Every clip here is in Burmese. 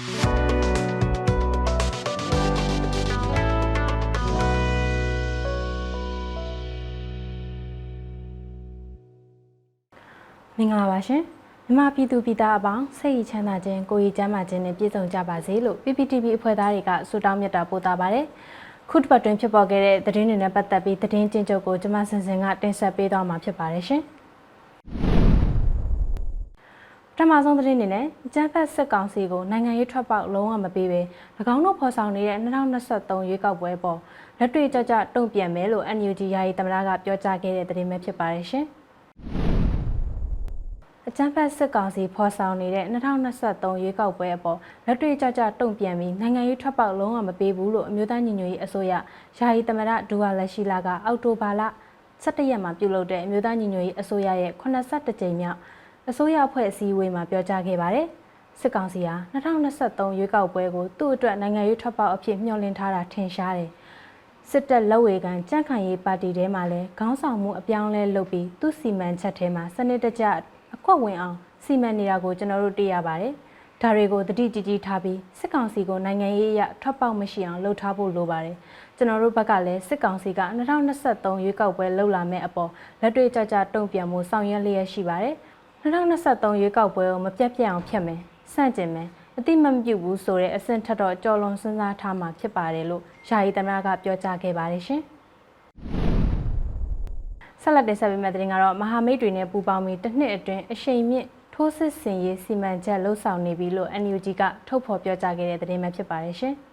မင်္ဂလာပါရှင်မြမပြည်သူပြည်သားအပေါင်းစိတ်ရချမ်းသာခြင်းကိုယ်ရည်ကျမ်းမာခြင်းနဲ့ပြည့်စုံကြပါစေလို့ PPTV အဖွဲ့သားတွေကဆုတောင်းမြတ်တာပို့တာပါတယ်ခုတစ်ပတ်တွင်ဖြစ်ပေါ်ခဲ့တဲ့သတင်းတွေနဲ့ပတ်သက်ပြီးသတင်းချင်းချုပ်ကိုကျွန်မစင်စင်ကတင်ဆက်ပေးသွားမှာဖြစ်ပါတယ်ရှင်ပ ထမဆုံးသတင်းအနေနဲ့ကျန်းဖက်စစ်ကောင်စီကိုနိုင်ငံရေးထွက်ပေါက်လုံးဝမပေးဘဲ၎င်းတို့ဖော်ဆောင်နေတဲ့2023ရွေးကောက်ပွဲပေါ်လက်တွေ့ကြကြတုံ့ပြန်မယ်လို့ NUG ယာယီသမ္မတကပြောကြားခဲ့တဲ့သတင်းပဲဖြစ်ပါတယ်ရှင်။အကြမ်းဖက်စစ်ကောင်စီဖော်ဆောင်နေတဲ့2023ရွေးကောက်ပွဲအပေါ်လက်တွေ့ကြကြတုံ့ပြန်ပြီးနိုင်ငံရေးထွက်ပေါက်လုံးဝမပေးဘူးလို့အမျိုးသားညီညွတ်ရေးအစိုးရယာယီသမ္မတဒူဝါလက်ရှိလာကအောက်တိုဘာလ17ရက်မှာပြုလုပ်တဲ့အမျိုးသားညီညွတ်ရေးအစိုးရရဲ့82ကြိမ်မြောက် အစိုးရအဖွဲ့အစည်းအဝေးမှာပြောကြားခဲ့ပါတယ်။စစ်ကောင်စီဟာ2023ရွေးကောက်ပွဲကိုသူ့အတွက်နိုင်ငံရေးထွက်ပေါက်အဖြစ်မျှော်လင့်ထားတာထင်ရှားတယ်။စစ်တပ်လက်ဝေခံကြန့်ခိုင်ရေးပါတီထဲမှာလည်းခေါင်းဆောင်မှုအပြောင်းလဲလုပ်ပြီးသူ့စီမံချက်ထဲမှာစနစ်တကျအခွက်ဝင်အောင်စီမံနေတာကိုကျွန်တော်တို့တွေ့ရပါတယ်။ဒါတွေကိုတတိကြီးကြီးထားပြီးစစ်ကောင်စီကိုနိုင်ငံရေးအရထွက်ပေါက်မရှိအောင်လှုပ်ထားဖို့လိုပါတယ်။ကျွန်တော်တို့ဘက်ကလည်းစစ်ကောင်စီက2023ရွေးကောက်ပွဲလှုပ်လာမဲ့အပေါ်လက်တွေ့ကြကြတုံ့ပြန်မှုဆောင်ရွက်လျက်ရှိပါတယ်။ 2023ရွေးကောက်ပွဲကိုမပြတ်ပြတ်အောင်ဖျက်မယ်။စန့်ကျင်မယ်။အတိမမပြုတ်ဘူးဆိုတဲ့အဆင့်ထက်တော့ကြော်လွန်စဉ်းစားထားမှာဖြစ်ပါတယ်လို့ယာယီသမ္မတကပြောကြားခဲ့ပါတယ်ရှင်။ဆက်လက်တင်ဆက်ပေးမယ့်သတင်းကတော့မဟာမိတ်တွေနဲ့ပူးပေါင်းပြီးတစ်နှစ်အတွင်းအရှိန်မြင့်ထိုးစစ်ဆင်ရေးစီမံချက်လှုပ်ဆောင်နေပြီလို့ NUG ကထုတ်ဖော်ပြောကြားခဲ့တဲ့သတင်းပဲဖြစ်ပါတယ်ရှင်။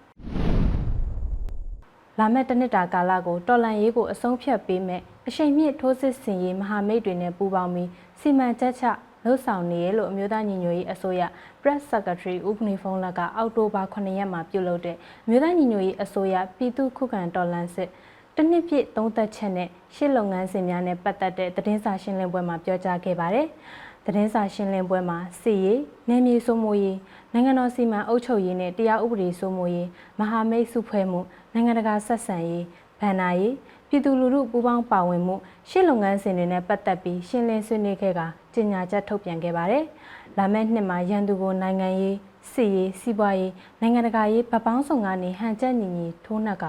လာမယ့်တစ်နှစ်တာကာလကိုတော်လန်ရေးကိုအဆုံးဖြတ်ပေးမဲ့ အရှိန်မြင့်ထိုးစစ်ဆင်ရေးမဟာမိတ်တွေနဲ့ပူးပေါင်းပြီးစီမံချက်ချလှုပ်ဆောင်နေရလို့အမျိုးသားညီညွတ်ရေးအစိုးရ Press Secretary ဦးကနီဖုံးလက်ကအောက်တိုဘာ9ရက်မှာပြုလုပ်တဲ့အမျိုးသားညီညွတ်ရေးအစိုးရပြည်သူ့ခုခံတော်လှန်စစ်တနစ်ပြည့်သုံးသက်ချက်နဲ့ရှစ်လုပ်ငန်းစဉ်များနဲ့ပတ်သက်တဲ့သတင်းစာရှင်းလင်းပွဲမှာပြောကြားခဲ့ပါတယ်။သတင်းစာရှင်းလင်းပွဲမှာစီရေး၊နယ်မြေစိုးမိုးရေး၊နိုင်ငံတော်စီမံအုပ်ချုပ်ရေးနဲ့တရားဥပဒေစိုးမိုးရေး၊မဟာမိတ်စုဖွဲ့မှုနိုင်ငံတကာဆက်ဆံရေး၊ဗန္နာရေး ပြည်သူလူထုပူးပေါင်းပါဝင်မှုရှစ်လုပ်ငန်းစဉ်တွေနဲ့ပတ်သက်ပြီးရှင်းလင်းဆွေးနွေးခဲ့ကကြေညာချက်ထုတ်ပြန်ခဲ့ပါတယ်။လာမယ့်နှစ်မှာရန်သူကိုနိုင်ငံရေးစစ်ရေးစီးပွားရေးနိုင်ငံတကာရေးဗပောင်းဆောင်ကနေဟန်ချက်ညီညီထိုးနှက်က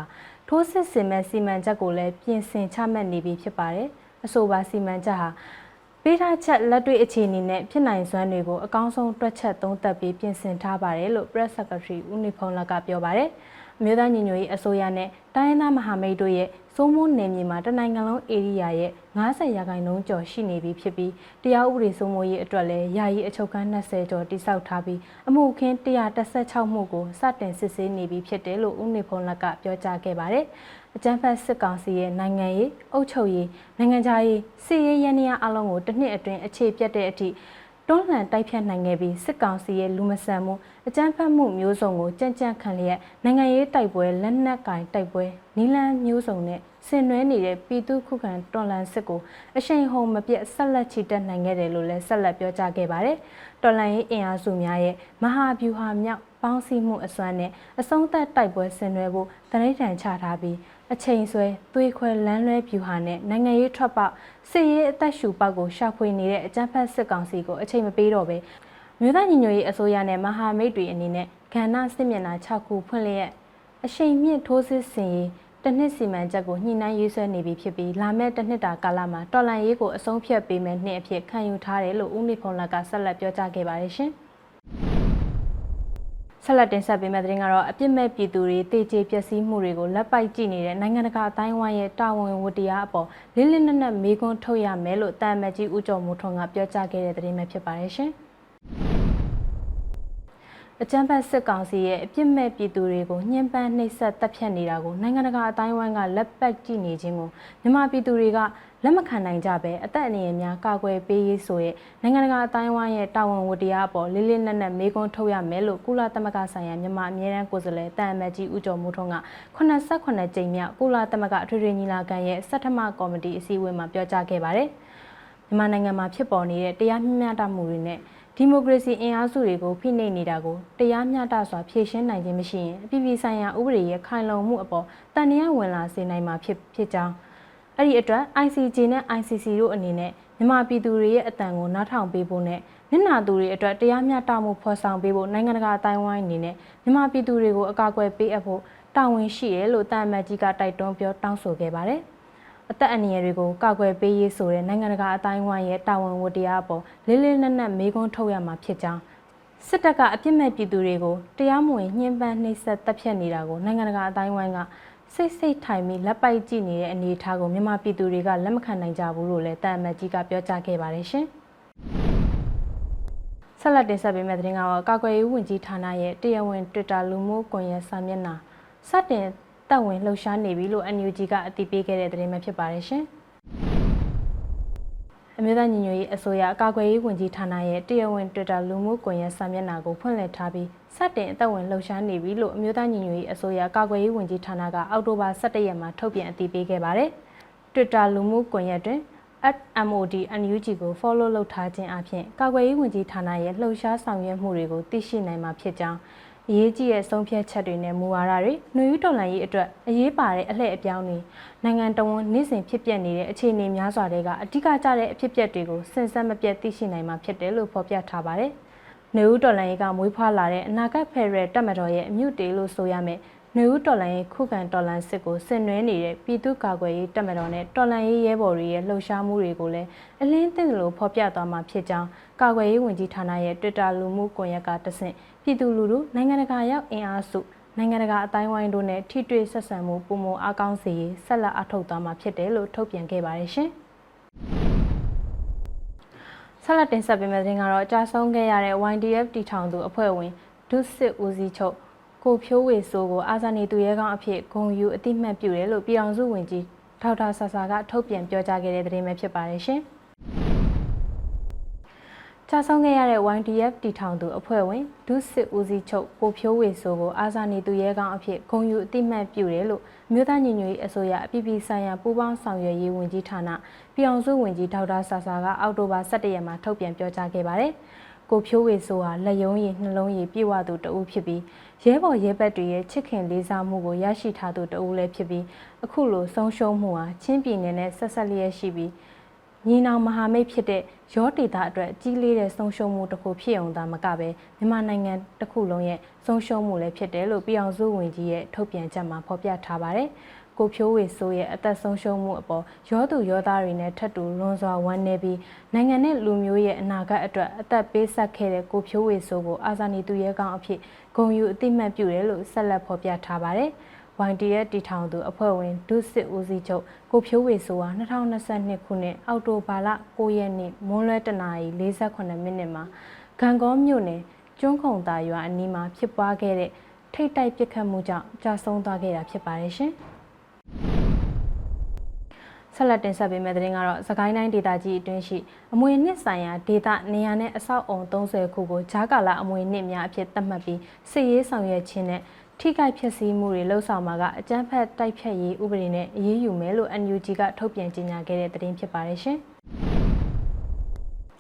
ထိုးစစ်ဆင်မဲ့စီမံချက်ကိုလည်းပြင်ဆင်ချမှတ်နေပြီဖြစ်ပါတယ်။အဆိုပါစီမံချက်ဟာပေးထားချက်လက်တွေ့အခြေအနေနဲ့ဖြစ်နိုင်စွမ်းတွေကိုအကောင်းဆုံးတွက်ချက်သုံးသပ်ပြီးပြင်ဆင်ထားပါတယ်လို့ Press Secretary ဦးနေဖုံးလကပြောပါတယ်။ အမျိုးသားညီညွတ်ရေးအစိုးရနဲ့တိုင်းရင်းသားမဟာမိတ်တို့ရဲ့စိုးမိုးနယ်မြေမှာတနိုင်ငံလုံးဧရိယာရဲ့90ရာခိုင်နှုန်းကျော်ရှိနေပြီဖြစ်ပြီးတရားဥပဒေစိုးမိုးရေးအတွက်လည်းယာယီအချုပ်ခန်း20ကျော်တိစောက်ထားပြီးအမှုခင်း116မှုကိုစတင်စစ်ဆေးနေပြီဖြစ်တယ်လို့ဦးနေဖုံးလက်ကပြောကြားခဲ့ပါတယ်။အကြမ်းဖက်စစ်ကောင်စီရဲ့နိုင်ငံရေးအုပ်ချုပ်ရေးနိုင်ငံခြားရေးစစ်ရေးရန်ရာအလုံးကိုတစ်နှစ်အတွင်းအခြေပြတ်တဲ့အထိ တွန်းလှန်တိုက်ဖြတ်နိုင်ခဲ့ပြီးစစ်ကောင်စီရဲ့လူမဆန်မှုအကြမ်းဖက်မှုမျိုးစုံကိုကြံ့ကြံ့ခံလျက်နိုင်ငံရေးတိုက်ပွဲလက်နက်ကင်တိုက်ပွဲနီလန်းမျိုးစုံနဲ့ဆင်နွှဲနေတဲ့ပြည်သူခုခံတော်လှန်စစ်ကိုအရှိန်ဟုန်မပြတ်ဆက်လက်ချီတက်နိုင်ခဲ့တယ်လို့လည်းဆက်လက်ပြောကြားခဲ့ပါတယ်။တော်လှန်ရေးအင်အားစုများရဲ့မဟာဗျူဟာမြောက်ပေါင်းစည်းမှုအစွမ်းနဲ့အဆုံးသက်တိုက်ပွဲဆင်နွှဲဖို့တနိဋ္ဌာန်ချထားပြီး အချိန်ဆွဲသွေးခွဲလမ်းလွဲဖြူဟာနဲ့နိုင်ငံရေးထွက်ပေါက်စစ်ရေးအသက်ရှူပေါက်ကိုရှာဖွေနေတဲ့အကြမ်းဖက်စစ်ကောင်စီကိုအချိန်မပေးတော့ပဲမြို့သားညီညွတ်ရေးအစိုးရနဲ့မဟာမိတ်တွေအနေနဲ့ကဏ္ဍစစ်မျက်နှာ6ခုဖွင့်လျက်အရှိန်မြင့်ထိုးစစ်ဆင်ရေးတနှစ်စီမံချက်ကိုညှိနှိုင်းရေးဆွဲနေပြီဖြစ်ပြီးလာမယ့်တစ်နှစ်တာကာလမှာတော်လန်ရေးကိုအဆုံးဖြတ်ပေးမယ်နှစ်အဖြစ်ခံယူထားတယ်လို့ဦးမေဖုံလကဆက်လက်ပြောကြားခဲ့ပါတယ်ရှင်။ ဆက်လက်တင်ဆက်ပေးမယ့်သတင်းကတော့အပြစ်မဲ့ပြည်သူတွေတေချေပျက်စီးမှုတွေကိုလက်ပိုက်ကြည့်နေတဲ့နိုင်ငံတကာအတိုင်းအဝိုင်းရဲ့တာဝန်ဝတ္တရားအပေါ်လေးလေးနက်နက်မေးခွန်းထုတ်ရမယ်လို့တာမတ်ကြီးဦးကျော်မိုးထွန်းကပြောကြားခဲ့တဲ့သတင်းပဲဖြစ်ပါတယ်ရှင်။အကြမ်းဖက်စစ်ကောင်စီရဲ့အပြစ်မဲ့ပြည်သူတွေကိုညှဉ်းပန်းနှိပ်စက်တပ်ဖြတ်နေတာကိုနိုင်ငံတကာအတိုင်းအဝိုင်းကလက်ပတ်ကြည့်နေခြင်းကိုမြန်မာပြည်သူတွေက လက်မခံနိုင်ကြပဲအသက်အန္တရာယ်များကာကွယ်ပေးရေးဆိုရဲနိုင်ငံတကာအတိုင်းအဝိုင်းရဲ့တာဝန်ဝတ္တရားအပေါ်လေးလေးနက်နက်မေးခွန်းထုတ်ရမယ်လို့ကုလသမဂ္ဂဆိုင်ရာမြန်မာအမြဲတမ်းကိုယ်စားလှယ်တန်အမတ်ကြီးဦးကျော်မိုးထွန်းက89ကြိမ်မြောက်ကုလသမဂ္ဂအထွေထွေညီလာခံရဲ့စက်ထမကော်မတီအစည်းအဝေးမှာပြောကြားခဲ့ပါတယ်မြန်မာနိုင်ငံမှာဖြစ်ပေါ်နေတဲ့တရားမျှတမှုတွေနဲ့ဒီမိုကရေစီအင်အားစုတွေကိုဖိနှိပ်နေတာကိုတရားမျှတစွာဖြေရှင်းနိုင်ခြင်းမရှိရင်အပြည်ပြည်ဆိုင်ရာဥပဒေရဲ့ခိုင်လုံမှုအပေါ်တန်တရားဝင်လာစေနိုင်မှာဖြစ်ဖြစ်ကြောင်း အဲ့ဒီအတွက် ICJ နဲ့ ICC တို့အနေနဲ့မြန်မာပြည်သူတွေရဲ့အတန်ကိုနားထောင်ပေးဖို့နဲ့နစ်နာသူတွေအတွက်တရားမျှတမှုဖော်ဆောင်ပေးဖို့နိုင်ငံတကာအတိုင်းဝိုင်းအနေနဲ့မြန်မာပြည်သူတွေကိုအကာအကွယ်ပေးအပ်ဖို့တာဝန်ရှိတယ်လို့တာမတ်ကြီးကတိုက်တွန်းပြောတောင်းဆိုခဲ့ပါတယ်။အသက်အန္တရာယ်တွေကိုကာကွယ်ပေးရေးဆိုတဲ့နိုင်ငံတကာအတိုင်းဝိုင်းရဲ့တာဝန်ဝတ္တရားအပေါ်လေးလေးနက်နက်မေးခွန်းထုတ်ရမှာဖြစ်ကြောင်းစစ်တပ်ကအပြစ်မဲ့ပြည်သူတွေကိုတရားမဝင်ညှဉ်းပန်းနှိပ်စက်တပ်ဖြတ်နေတာကိုနိုင်ငံတကာအတိုင်းဝိုင်းက စိတ်စိတ်ထိုင်ပြီးလက်ပိုက်ကြည့်နေတဲ့အနေအထားကိုမြန်မာပြည်သူတွေကလက်မခံနိုင်ကြဘူးလို့လည်းတာမတ်ကြီးကပြောကြားခဲ့ပါတယ်ရှင်။ဆက်လက်တင်ဆက်ပေးမယ့်သတင်းကတော့ကာကွယ်ရေးဝန်ကြီးဌာနရဲ့တရားဝင် Twitter လူမှုကွန်ရက်စာမျက်နှာစတင်တက်ဝင်လှုပ်ရှားနေပြီလို့ NUG ကအတည်ပြုခဲ့တဲ့သတင်းပဲဖြစ်ပါတယ်ရှင်။ အမျိုးသားညီညွတ်ရေးအစိုးရအကာအကွယ်ရေးဝန်ကြီးဌာနရဲ့တရားဝင် Twitter လူမှုကွန်ရက်စာမျက်နှာကိုဖွင့်လှစ်ထားပြီးစတင်အသက်ဝင်လှုပ်ရှားနေပြီလို့အမျိုးသားညီညွတ်ရေးအစိုးရအကာအကွယ်ရေးဝန်ကြီးဌာနကအောက်တိုဘာ17ရက်မှာထုတ်ပြန်အတည်ပြုခဲ့ပါတယ်။ Twitter လူမှုကွန်ရက်တွင် @MOD NUG ကို follow လုပ်ထားခြင်းအပြင်ကာကွယ်ရေးဝန်ကြီးဌာနရဲ့လှုပ်ရှားဆောင်ရွက်မှုတွေကိုသိရှိနိုင်မှာဖြစ်ကြောင်း အရေးကြီးတဲ့ဆုံးဖြတ်ချက်တွေနဲ့မူဝါဒတွေနှွေဦးတော်လှန်ရေးအတွက်အရေးပါတဲ့အလှည့်အပြောင်းတွေနိုင်ငံတော်ဝန်နေ့စဉ်ဖြစ်ပျက်နေတဲ့အခြေအနေများစွာတွေကအဓိကကျတဲ့အဖြစ်အပျက်တွေကိုစင်စက်မပြတ်သိရှိနိုင်မှာဖြစ်တယ်လို့ဖော်ပြထားပါတယ်။နှွေဦးတော်လှန်ရေးကမွေးဖွားလာတဲ့အနာဂတ်ဖက်ဒရယ်တပ်မတော်ရဲ့အမြင့်တေလို့ဆိုရမယ်။ နှွေဦးတော်လန်ရေးခုခံတော်လန်စစ်ကိုဆင်နွှဲနေတဲ့ပြည်သူ့ကာကွယ်ရေးတပ်မတော်နဲ့တော်လန်ရေးရဲဘော်တွေရဲ့လှုပ်ရှားမှုတွေကိုလည်းအလင်းသင့်လို့ဖော်ပြသွားမှာဖြစ်ကြောင်းကာကွယ်ရေးဝန်ကြီးဌာနရဲ့ Twitter လူမှုကွန်ရက်ကတဆင့်ပြည်သူလူထုနိုင်ငံတကာရောက်အင်အားစုနိုင်ငံတကာအတိုင်းဝိုင်းတို့နဲ့ထိတွေ့ဆက်ဆံမှုပုံမအားကောင်းစေရေးဆက်လက်အထောက်သွားမှာဖြစ်တယ်လို့ထုတ်ပြန်ခဲ့ပါတယ်ရှင်။ဆက်လက်တင်ဆက်ပေးမယ့်သတင်းကတော့ကြာဆုံးခဲ့ရတဲ့ YDF တီထောင်သူအဖွဲ့ဝင်ဒုစစ်ဦးစီးချုပ် ကိုဖြိုးဝေဆိုးကိုအာဇာနည်သူရဲကောင်းအဖြစ်ဂုဏ်ယူအတိမတ်ပြုတယ်လို့ပြည်အောင်စုဝန်ကြီးထောက်တာဆာဆာကထုတ်ပြန်ပြောကြားခဲ့တဲ့သတင်းပဲဖြစ်ပါတယ်ရှင်။ချဆောင်ခဲ့ရတဲ့ YDF တီထောင်သူအဖွဲ့ဝင်ဒုစစ်ဦးစီးချုပ်ကိုဖြိုးဝေဆိုးကိုအာဇာနည်သူရဲကောင်းအဖြစ်ဂုဏ်ယူအတိမတ်ပြုတယ်လို့မြို့သားညီညွတ်ရေးအစိုးရအပြည်ပြည်ဆိုင်ရာပူးပေါင်းဆောင်ရွက်ရေးဝန်ကြီးဌာနပြည်အောင်စုဝန်ကြီးဒေါက်တာဆာဆာကအောက်တိုဘာ17ရက်မှာထုတ်ပြန်ပြောကြားခဲ့ပါတယ်။ကိုဖြိုးဝေဆိုဟာလက်ယုံရည်နှလုံးရည်ပြည့်ဝသူတဦးဖြစ်ပြီး ရဲဘော်ရဲဘက်တွေရဲ့ချစ်ခင်လေးစားမှုကိုရရှိထားသူတဦးလည်းဖြစ်ပြီးအခုလိုဆုံးရှုံးမှုဟာချင်းပြည်နယ်နဲ့ဆက်ဆက်လျက်ရှိပြီးညီနောင်မဟာမိတ်ဖြစ်တဲ့ရောဒေတာအတွက်ကြီးလေးတဲ့ဆုံးရှုံးမှုတစ်ခုဖြစ်အောင်သာမကပဲမြန်မာနိုင်ငံတစ်ခုလုံးရဲ့ဆုံးရှုံးမှုလည်းဖြစ်တယ်လို့ပြည်အောင်စုဝန်ကြီးရဲ့ထုတ်ပြန်ချက်မှာဖော်ပြထားပါတယ်။ ကိုဖြိုးဝေဆိုးရဲ့အသက်ဆုံးရှုံးမှုအပေါ်ရောသူရောသားတွေနဲ့ထပ်တူလွန်စွာဝမ်းနည်းပြီးနိုင်ငံနဲ့လူမျိုးရဲ့အနာဂတ်အတွက်အသက်ပေးဆက်ခဲ့တဲ့ကိုဖြိုးဝေဆိုးကိုအာဇာနည်သူရဲကောင်းအဖြစ်ဂုဏ်ယူအသိမှတ်ပြုတယ်လို့ဆက်လက်ဖော်ပြထားပါတယ်။ YDF တီထောင်သူအဖွဲ့ဝင်ဒုစစ်ဦးစီးချုပ်ကိုဖြိုးဝေဆိုးဟာ2022ခုနှစ်အောက်တိုဘာလ9ရက်နေ့မွန်းလွဲတနာရီ48မိနစ်မှာဂံကောမြို့နယ်ကျွန်းခုံသာရွာအနီးမှာဖြစ်ပွားခဲ့တဲ့ထိတ်တိုက်ပစ်ခတ်မှုကြောင့်ကြာဆုံးသွားခဲ့တာဖြစ်ပါတယ်ရှင်။ ဆက်လက်တင်ဆက်ပေးမယ့်သတင်းကတော့စကိုင်းတိုင်းဒေသကြီးအတွင်းရှိအမွေနှစ်ဆိုင်ရာဒေသနေရာနဲ့အဆောက်အုံ30ခုကိုဂျာကာလာအမွေနှစ်များအဖြစ်သတ်မှတ်ပြီးစစ်ရေးဆောင်ရွက်ခြင်းနဲ့ထိခိုက်ဖျက်ဆီးမှုတွေလှုပ်ဆောင်မှာကအကြမ်းဖက်တိုက်ဖြတ်ရေးဥပဒေနဲ့အရေးယူမယ်လို့ NUG ကထုတ်ပြန်ကြေညာခဲ့တဲ့သတင်းဖြစ်ပါတယ်ရှင်။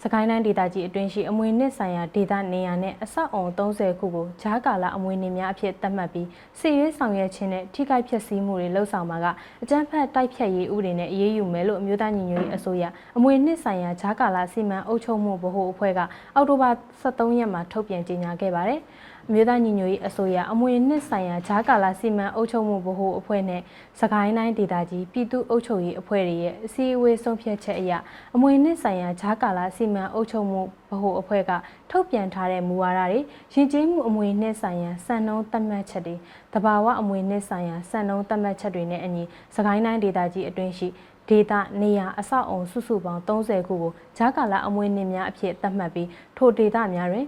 စကိုင်းတိုင်းဒေသကြီးအတွင်းရှိအမွေနှစ်ဆိုင်ရာဒေသနေရာနဲ့အဆောက်အုံ30ခုကိုဂျားကာလာအမွေနှစ်များအဖြစ်သတ်မှတ်ပြီးစီရေးဆောင်ရွက်ခြင်းနဲ့ထိခိုက်ဖျက်ဆီးမှုတွေလှုပ်ဆောင်မှာကအကြမ်းဖက်တိုက်ဖြတ်ရေးဥပဒေနဲ့အရေးယူမယ်လို့အမျိုးသားညီညွတ်ရေးအစိုးရအမွေနှစ်ဆိုင်ရာဂျားကာလာစီမံအုပ်ချုပ်မှုဗဟိုအဖွဲ့ကအောက်တိုဘာ23ရက်မှာထုတ်ပြန်ကြေညာခဲ့ပါတယ်။ အမျိုးသားညီညွတ်ရေးအစိုးရအမွေနှစ်ဆိုင်ရာဂျားကာလာစီမံအုပ်ချုပ်မှုဗဟိုအဖွဲ့နဲ့စကိုင်းတိုင်းဒေသကြီးပြည်သူ့အုပ်ချုပ်ရေးအဖွဲ့တွေရဲ့အစည်းအဝေးဆုံးဖြတ်ချက်အရအမွေနှစ်ဆိုင်ရာဂျားကာလာစီမံအုပ်ချုပ်မှုဗဟိုအဖွဲ့ကထုတ်ပြန်ထားတဲ့မူဝါဒတွေရည်ကြီးမှုအမွေနှစ်ဆိုင်ရာစံနှုန်းသတ်မှတ်ချက်တွေတဘာဝအမွေနှစ်ဆိုင်ရာစံနှုန်းသတ်မှတ်ချက်တွေနဲ့အညီစကိုင်းတိုင်းဒေသကြီးအတွင်းရှိဒေတာနေရာအဆောက်အုံစုစုပေါင်း30ခုကိုဂျာကာလာအမွေနှစ်များအဖြစ်သတ်မှတ်ပြီးထိုဒေတာများတွင်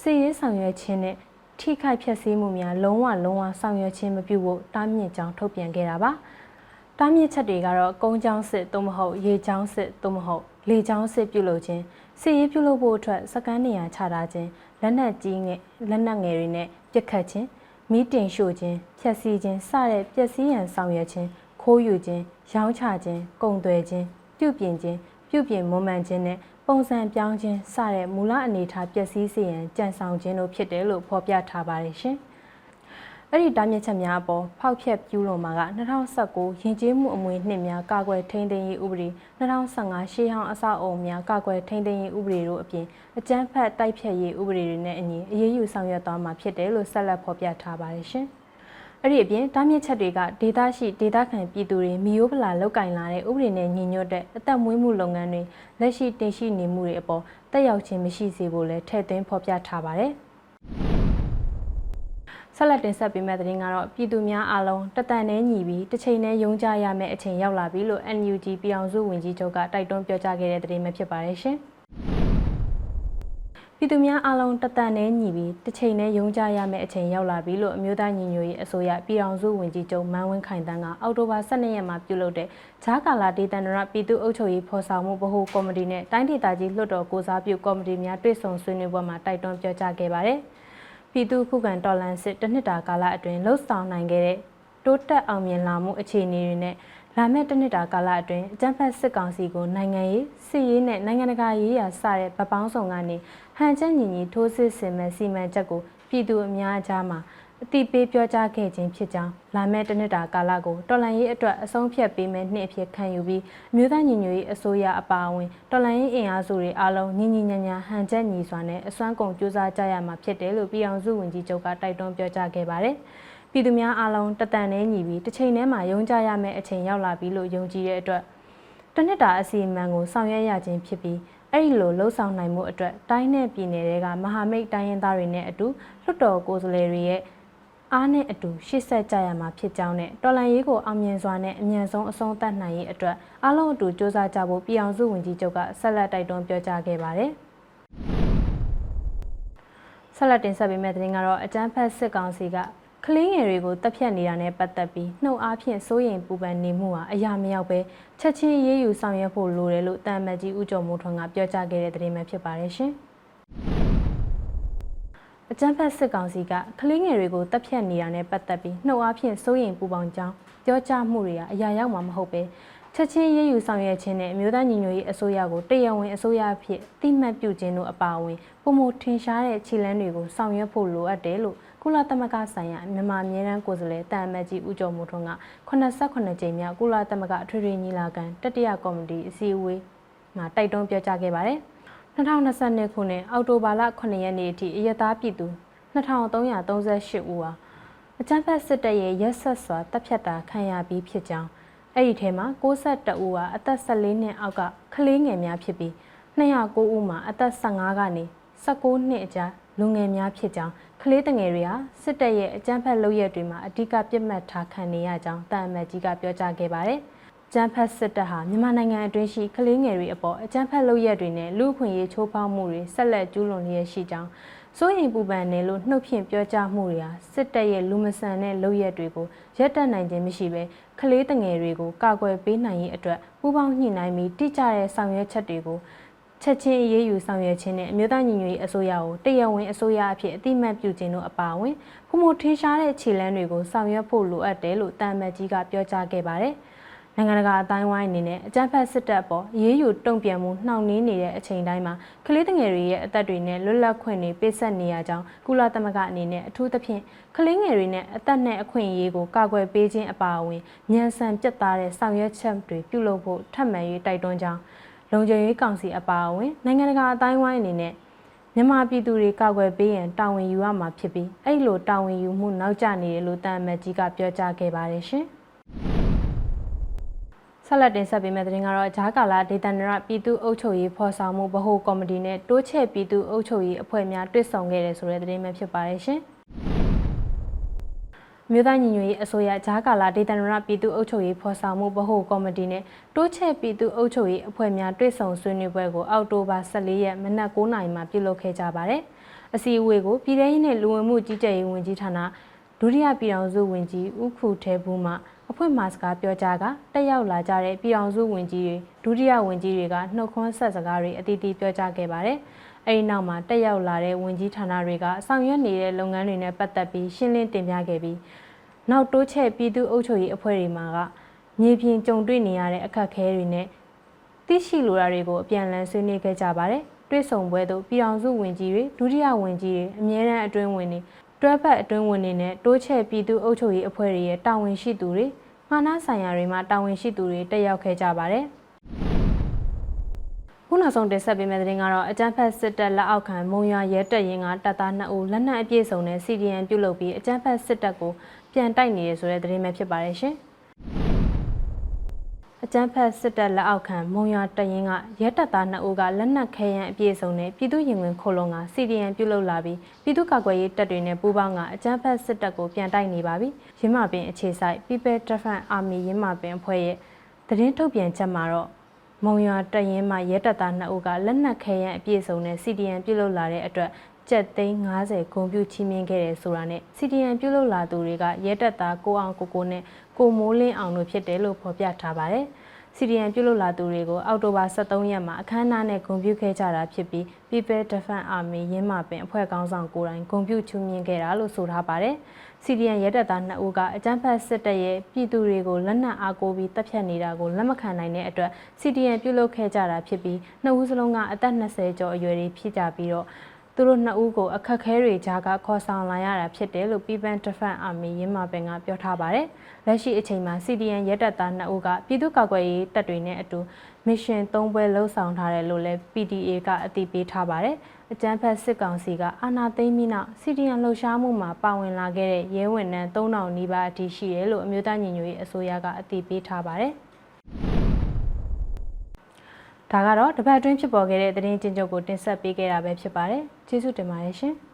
စီရေးဆောင်ရွက်ခြင်းနဲ့ ထိခိုက်ဖျက်ဆီးမှုများလုံးဝလုံးဝဆောင်ရွက်ခြင်းမပြုဖို့တားမြစ်ကြောင်းထုတ်ပြန်ခဲ့တာပါ။တားမြစ်ချက်တွေကတော့ကုန်းချောင်းစစ်သို့မဟုတ်ရေချောင်းစစ်သို့မဟုတ်လေချောင်းစစ်ပြုလုပ်ခြင်းစစ်ရေးပြုလုပ်ဖို့အတွက်စကန်းနေရာချထားခြင်းလက်နက်ကြီးငယ်လက်နက်ငယ်တွေနဲ့ပစ်ခတ်ခြင်းမီးတင်ရှို့ခြင်းဖျက်ဆီးခြင်းစတဲ့ပျက်စီးရန်ဆောင်ရွက်ခြင်းခိုးယူခြင်းရောင်းချခြင်းကုန်သွယ်ခြင်းပြုပြင်ခြင်းပြုပြင်မွမ်းမံခြင်းနဲ့ ပုံစံပြောင်းခြင်းစတဲ့မူလအနေအထားပျက်စီးစေရန်ကြံဆောင်ခြင်းတို့ဖြစ်တယ်လို့ဖော်ပြထားပါတယ်ရှင်။အဲ့ဒီတားမြစ်ချက်များအပေါ်ဖောက်ဖျက်ပြူးလွန်မှာက2019ယဉ်ကျေးမှုအမွေနှစ်များကာကွယ်ထိန်းသိမ်းရေးဥပဒေ2015ရှေးဟောင်းအဆောက်အအုံများကာကွယ်ထိန်းသိမ်းရေးဥပဒေတို့အပြင်အကြမ်းဖက်တိုက်ဖျက်ရေးဥပဒေတွေနဲ့အညီအရေးယူဆောင်ရွက်သွားမှာဖြစ်တယ်လို့ဆက်လက်ဖော်ပြထားပါတယ်ရှင်။ အဲ့ဒီအပြင်တားမြစ်ချက်တွေကဒေသရှိဒေသခံပြည်သူတွေမိယိုးဖလာလောက်ကင်လာတဲ့ဥပဒေနဲ့ညီညွတ်တဲ့အသက်မွေးမှုလုပ်ငန်းတွေလက်ရှိတင်ရှိနေမှုတွေအပေါ်တက်ရောက်ခြင်းမရှိစေဖို့လည်းထည့်သွင်းဖော်ပြထားပါတယ်။ဆက်လက်တင်ဆက်ပေးမယ့်သတင်းကတော့ပြည်သူများအားလုံးတတန်နဲ့ညီပြီးတစ်ချိန်နဲ့ယုံကြရမယ့်အချိန်ရောက်လာပြီလို့ NUG ပြည်အောင်စုဝန်ကြီးချုပ်ကတိုက်တွန်းပြောကြားခဲ့တဲ့သတင်းပဲဖြစ်ပါတယ်ရှင်။ ပြည်သူများအားလုံးတတန်နဲ့ညီပြီးတစ်ချိန်နဲ့ယုံကြရမယ့်အချိန်ရောက်လာပြီလို့အမျိုးသားညီညွတ်ရေးအစိုးရပြည်အောင်စုဝန်ကြီးချုပ်မန်းဝင်းခိုင်တန်းကအောက်တိုဘာ12ရက်မှာပြုလုပ်တဲ့ဂျားကာလာဒေသန္တရပြည်သူ့အုပ်ချုပ်ရေးဖော်ဆောင်မှုဗဟိုကော်မတီနဲ့တိုင်းဒေသကြီးလွှတ်တော်ကိုစားပြုကော်မတီများတွေ့ဆုံဆွေးနွေးပွဲမှာတိုက်တွန်းပြောကြားခဲ့ပါတယ်။ပြည်သူခုခံတော်လှန်စစ်တစ်နှစ်တာကာလအတွင်းလှုပ်ဆောင်နိုင်ခဲ့တဲ့ တိုးတက်အောင်မြင်လာမှုအခြေအနေတွေနဲ့လာမယ့်တစ်နှစ်တာကာလအတွင်းအကြံဖက်စစ်ကောင်စီကိုနိုင်ငံရေးစစ်ရေးနဲ့နိုင်ငံတကာရေးရာစတဲ့ဗပောင်းဆောင်ကနေဟန်ချက်ညီညီထိုးစစ်ဆင်မဲ့စီမံချက်ကိုပြည်သူအများအကြားမှာအတိပေးပြောကြားခဲ့ခြင်းဖြစ်ကြောင်းလာမယ့်တနှစ်တာကာလကိုတော်လန်ရေးအတွက်အဆုံးဖြတ်ပေးမဲ့နှစ်အဖြစ်ခံယူပြီးအမျိုးသားညီညွတ်ရေးအစိုးရအပါအဝင်တော်လန်ရေးအင်အားစုတွေအားလုံးညီညီညာညာဟန်ချက်ညီစွာနဲ့အစွမ်းကုန်ကြိုးစားကြရမှာဖြစ်တယ်လို့ပြည်အောင်စုဝန်ကြီးချုပ်ကတိုက်တွန်းပြောကြားခဲ့ပါတယ်။ ပြည်သူများအားလုံးတတန်နဲ့ညီပြီးတစ်ချိန်တည်းမှာယုံကြရမယ့်အချိန်ရောက်လာပြီလို့ယုံကြည်တဲ့အတွက်တနှစ်တာအစီအမံကိုဆောင်ရွက်ရခြင်းဖြစ်ပြီးအဲ့ဒီလိုလှုပ်ဆောင်နိုင်မှုအတွက်တိုင်းနဲ့ပြည်နယ်တွေကမဟာမိတ်တိုင်းရင်းသားတွေနဲ့အတူလွှတ်တော်ကိုယ်စားလှယ်တွေရဲ့အားနဲ့အတူရှေ့ဆက်ကြရမှာဖြစ်ကြောင်းနဲ့တော်လန်ရေးကိုအောင်မြင်စွာနဲ့အမြန်ဆုံးအဆုံးသတ်နိုင်ရေးအတွက်အားလုံးအတူစ조사ကြဖို့ပြည်အောင်စုဝန်ကြီးချုပ်ကဆက်လက်တိုက်တွန်းပြောကြားခဲ့ပါတယ်။ဆက်လက်တင်ဆက်ပေးမယ့်သတင်းကတော့အကြမ်းဖက်စစ်ကောင်စီက ကလေးငယ်တွေကိုတပ်ဖြတ်နေတာနဲ့ပတ်သက်ပြီးနှုတ်အားဖြင့်စိုးရိမ်ပူပန်နေမှုဟာအရာမရောက်ပဲချက်ချင်းရေးယူဆောင်ရွက်ဖို့လိုတယ်လို့တန်မတ်ကြီးဦးကျော်မိုးထွန်းကပြောကြားခဲ့တဲ့သတင်းပဲဖြစ်ပါတယ်ရှင်။အကြမ်းဖက်စစ်ကောင်စီကကလေးငယ်တွေကိုတပ်ဖြတ်နေတာနဲ့ပတ်သက်ပြီးနှုတ်အားဖြင့်စိုးရိမ်ပူပန်ကြောင်းပြောကြားမှုတွေကအရာရောက်မှာမဟုတ်ပဲချက်ချင်းရေးယူဆောင်ရွက်ခြင်းနဲ့အမျိုးသားညီညွတ်ရေးအစိုးရကိုတရားဝင်အစိုးရအဖြစ်တိမှတ်ပြုခြင်းတို့အပါအဝင်ပုံမထင်ရှားတဲ့ခြေလှမ်းတွေကိုဆောင်ရွက်ဖို့လိုအပ်တယ်လို့ ကုလသမဂ္ဂဆိုင်ရာမြန်မာအမြဲတမ်းကိုယ်စားလှယ်တာအမတ်ကြီးဦးကျော်မိုးထွန်းက89ကြိမ်မြောက်ကုလသမဂ္ဂအထွေထွေညီလာခံတတိယကော်မတီအစည်းအဝေးမှာတိုက်တွန်းပြောကြားခဲ့ပါတယ်။2022ခုနှစ်အောက်တိုဘာလ9ရက်နေ့အထိအရသားပြည်သူ2338ဦးဟာအကြမ်းဖက်စစ်တပ်ရဲ့ရက်ဆက်စွာတပ်ဖြတ်တာခံရပြီးဖြစ်ကြောင်းအဲ့ဒီထဲမှာ62ဦးဟာအသက်14နှစ်အောက်ကကလေးငယ်များဖြစ်ပြီး209ဦးမှာအသက်15ကနေ19နှစ်အကြား လူငယ်များဖြစ်ကြောင်းကလေးတငယ်တွေဟာစစ်တပ်ရဲ့အကြမ်းဖက်လုပ်ရက်တွေမှာအဓိကပြစ်မှတ်ထားခံနေရကြောင်းတာအမတ်ကြီးကပြောကြားခဲ့ပါတယ်။ကျန်းဖက်စစ်တပ်ဟာမြန်မာနိုင်ငံအတွင်းရှိကလေးငယ်တွေအပေါ်အကြမ်းဖက်လုပ်ရက်တွေနဲ့လူ့အခွင့်အရေးချိုးဖောက်မှုတွေဆက်လက်ကျူးလွန်လျက်ရှိကြောင်းစိုးရိမ်ပူပန်နေလို့နှုတ်ဖြင့်ပြောကြားမှုတွေဟာစစ်တပ်ရဲ့လူမဆန်တဲ့လုပ်ရက်တွေကိုရပ်တန့်နိုင်ခြင်းမရှိဘဲကလေးတငယ်တွေကိုကာကွယ်ပေးနိုင်ရေးအတွက်ပူးပေါင်းညှိနှိုင်းပြီးတိကျတဲ့ဆောင်ရွက်ချက်တွေကို ချက်ချင်းအရေးယူဆောင်ရွက်ခြင်းနဲ့အမျိုးသားညီညွတ်ရေးအစိုးရကိုတရားဝင်အစိုးရအဖြစ်အတိမတ်ပြုခြင်းတို့အပါအဝင်ဖုံမထင်းရှားတဲ့ခြေလှမ်းတွေကိုဆောင်ရွက်ဖို့လိုအပ်တယ်လို့တာမတ်ကြီးကပြောကြားခဲ့ပါတယ်။နိုင်ငံတကာအတိုင်းဝိုင်းအနေနဲ့အကြမ်းဖက်စစ်တပ်ပေါ်ရေးယူတုံ့ပြန်မှုနှောင့်နှေးနေတဲ့အချိန်တိုင်းမှာကလေးငယ်တွေရဲ့အသက်တွေနဲ့လွတ်လပ်ခွင့်တွေပေးဆက်နေရကြောင်းကုလသမဂ္ဂအနေနဲ့အထူးသဖြင့်ကလေးငယ်တွေနဲ့အသက်နဲ့အခွင့်အရေးကိုကာကွယ်ပေးခြင်းအပါအဝင်ညံဆန်ပြတ်သားတဲ့ဆောင်ရွက်ချက်တွေပြုလုပ်ဖို့ထပ်မံ၍တိုက်တွန်းကြောင်း လုံခြုံရေးကောင်စီအပါအဝင်နိုင်ငံတကာအတိုင်းဝိုင်းအနေနဲ့မြန်မာပြည်သူတွေကာကွယ်ပေးရန်တာဝန်ယူရမှာဖြစ်ပြီးအဲ့လိုတာဝန်ယူမှုနောက်ကျနေတယ်လို့တန်အမတ်ကြီးကပြောကြားခဲ့ပါတယ်ရှင်။ဆက်လက်တင်ဆက်ပေးမယ့်သတင်းကတော့ဂျားကာလာဒေသန္တရပြည်သူ့အုပ်ချုပ်ရေးဖော်ဆောင်မှုဗဟိုကော်မတီနဲ့တိုးချဲ့ပြည်သူ့အုပ်ချုပ်ရေးအဖွဲ့များတွေ့ဆုံခဲ့တယ်ဆိုတဲ့သတင်းပဲဖြစ်ပါတယ်ရှင်။ မြို့သားညီညွတ်ရေးအစိုးရဂျားကာလာဒေသန္တရပြည်သူ့အုပ်ချုပ်ရေးဖော်ဆောင်မှုဗဟိုကော်မတီနဲ့တိုးချဲ့ပြည်သူ့အုပ်ချုပ်ရေးအဖွဲ့များတွေ့ဆုံဆွေးနွေးပွဲကိုအောက်တိုဘာ14ရက်မနက်9:00နာရီမှာပြုလုပ်ခဲ့ကြပါတယ်။အစည်းအဝေးကိုပြည်ထောင်စုနဲ့လူဝင်မှုကြီးကြပ်ရေးဝန်ကြီးဌာနဒုတိယပြည်ထောင်စုဝန်ကြီးဦးခုထဲဘူးမှအဖွဲ့မှစကားပြောကြားကတက်ရောက်လာကြတဲ့ပြည်အောင်စုဝန်ကြီးတွေဒုတိယဝန်ကြီးတွေကနှုတ်ခွန်းဆက်စကားတွေအသီးသီးပြောကြားခဲ့ပါတယ်။ အဲဒီနောက်မှာတက်ရောက်လာတဲ့ဝန်ကြီးဌာနတွေကဆောင်ရွက်နေတဲ့လုပ်ငန်းတွေနဲ့ပတ်သက်ပြီးရှင်းလင်းတင်ပြခဲ့ပြီးနောက်တိုးချဲ့ပြည်သူ့အုပ်ချုပ်ရေးအဖွဲ့တွေမှာကမြေပြင်ကြုံတွေ့နေရတဲ့အခက်အခဲတွေနဲ့သိရှိလိုတာတွေကိုအပြန်အလှန်ဆွေးနွေးခဲ့ကြပါတယ်။တွေ့ဆုံပွဲသို့ပြည်အောင်စုဝန်ကြီးတွေဒုတိယဝန်ကြီးတွေအမြဲတမ်းအတွင်းဝင်တွေတွဲဖက်အတွင်းဝင်တွေနဲ့တိုးချဲ့ပြည်သူ့အုပ်ချုပ်ရေးအဖွဲ့တွေရဲ့တာဝန်ရှိသူတွေမှာနာဆိုင်ရာတွေမှာတာဝန်ရှိသူတွေတက်ရောက်ခဲ့ကြပါတယ်။ ခုနောက်ဆုံးတင်ဆက်ပေးမယ့်သတင်းကတော့အကြမ်းဖက်စစ်တပ်လက်အောက်ခံမုံရွာရဲတပ်ရင်းကတပ်သား2ဦးလက်နက်အပြည့်စုံနဲ့ CDN ပြုတ်လုပ်ပြီးအကြမ်းဖက်စစ်တပ်ကိုပြန်တိုက်နေရဆိုတဲ့သတင်းပဲဖြစ်ပါတယ်ရှင်။အကြမ်းဖက်စစ်တပ်လက်အောက်ခံမုံရွာတပ်ရင်းကရဲတပ်သား2ဦးကလက်နက်ခဲယမ်းအပြည့်စုံနဲ့ပြည်သူ့ရင်ဝင်ခိုလုံက CDN ပြုတ်လုပ်လာပြီးပြည်သူ့ကာကွယ်ရေးတပ်တွေနဲ့ပူးပေါင်းကအကြမ်းဖက်စစ်တပ်ကိုပြန်တိုက်နေပါပြီ။ရင်းမာပင်အခြေစိုက် People Defense Army ရင်းမာပင်အဖွဲ့ရဲ့သတင်းထုတ်ပြန်ချက်မှာတော့ မုံရွာတရင်မှရဲတပ်သား2ဦးကလက်နက်ခဲယမ်းအပြည့်စုံနဲ့ CDN ပြုတ်လုလာတဲ့အတွက်ကျက်သိန်း90ဂုံပြူချီးမြှင့်ခဲ့တယ်ဆိုတာနဲ့ CDN ပြုတ်လုလာသူတွေကရဲတပ်သားကိုအောင်ကိုကိုနဲ့ကိုမိုးလင်းအောင်တို့ဖြစ်တယ်လို့ဖော်ပြထားပါတယ်။ CDN ပြုတ်လုလာသူတွေကိုအောက်တိုဘာ23ရက်မှာအခမ်းအနားနဲ့ဂုံပြူခဲ့ကြတာဖြစ်ပြီး People Defense Army ရင်းမာပင်အဖွဲ့ကောင်းဆောင်ကိုယ်တိုင်ဂုံပြူချီးမြှင့်ခဲ့တာလို့ဆိုထားပါတယ်။ CDN ရဲတပ်သား2ဦးကအကြမ်းဖက်စစ်တပ်ရဲ့ပြည်သူတွေကိုလက်နက်အားကိုးပြီးတပ်ဖြတ်နေတာကိုလက်မခံနိုင်တဲ့အတွက် CDN ပြုလုပ်ခဲ့ကြတာဖြစ်ပြီးနှစ်ဦးစလုံးကအသက်20ကျော်အရွယ်တွေဖြစ်ကြပြီးတော့သူတို့နှစ်ဦးကိုအခက်ခဲတွေကြားကခေါ်ဆောင်လာရတာဖြစ်တယ်လို့ People Defense Army ရင်းမာပင်ကပြောထားပါတယ်။လက်ရှိအချိန်မှာ CDN ရဲတပ်သား2ဦးကပြည်သူ့ကာကွယ်ရေးတပ်တွေနဲ့အတူ mission 3ပွဲလှုပ်ဆောင်ထားတယ်လို့လည်း PDA ကအသိပေးထားပါတယ်။ အကြမ်းဖက်စစ်ကောင်စီကအာဏာသိမ်းပြီးနောက် CDN လှုပ်ရှားမှုမှာပါဝင်လာခဲ့တဲ့ရဲဝန်ထမ်း3000နီးပါးအထိရှိတယ်လို့အမျိုးသားညီညွတ်ရေးအစိုးရကအသိပေးထားပါတယ်။ဒါကတော့တပတ်အတွင်းဖြစ်ပေါ်ခဲ့တဲ့သတင်းကျဉ်းချုပ်ကိုတင်ဆက်ပေးခဲ့တာပဲဖြစ်ပါတယ်။ကျေးဇူးတင်ပါတယ်ရှင်။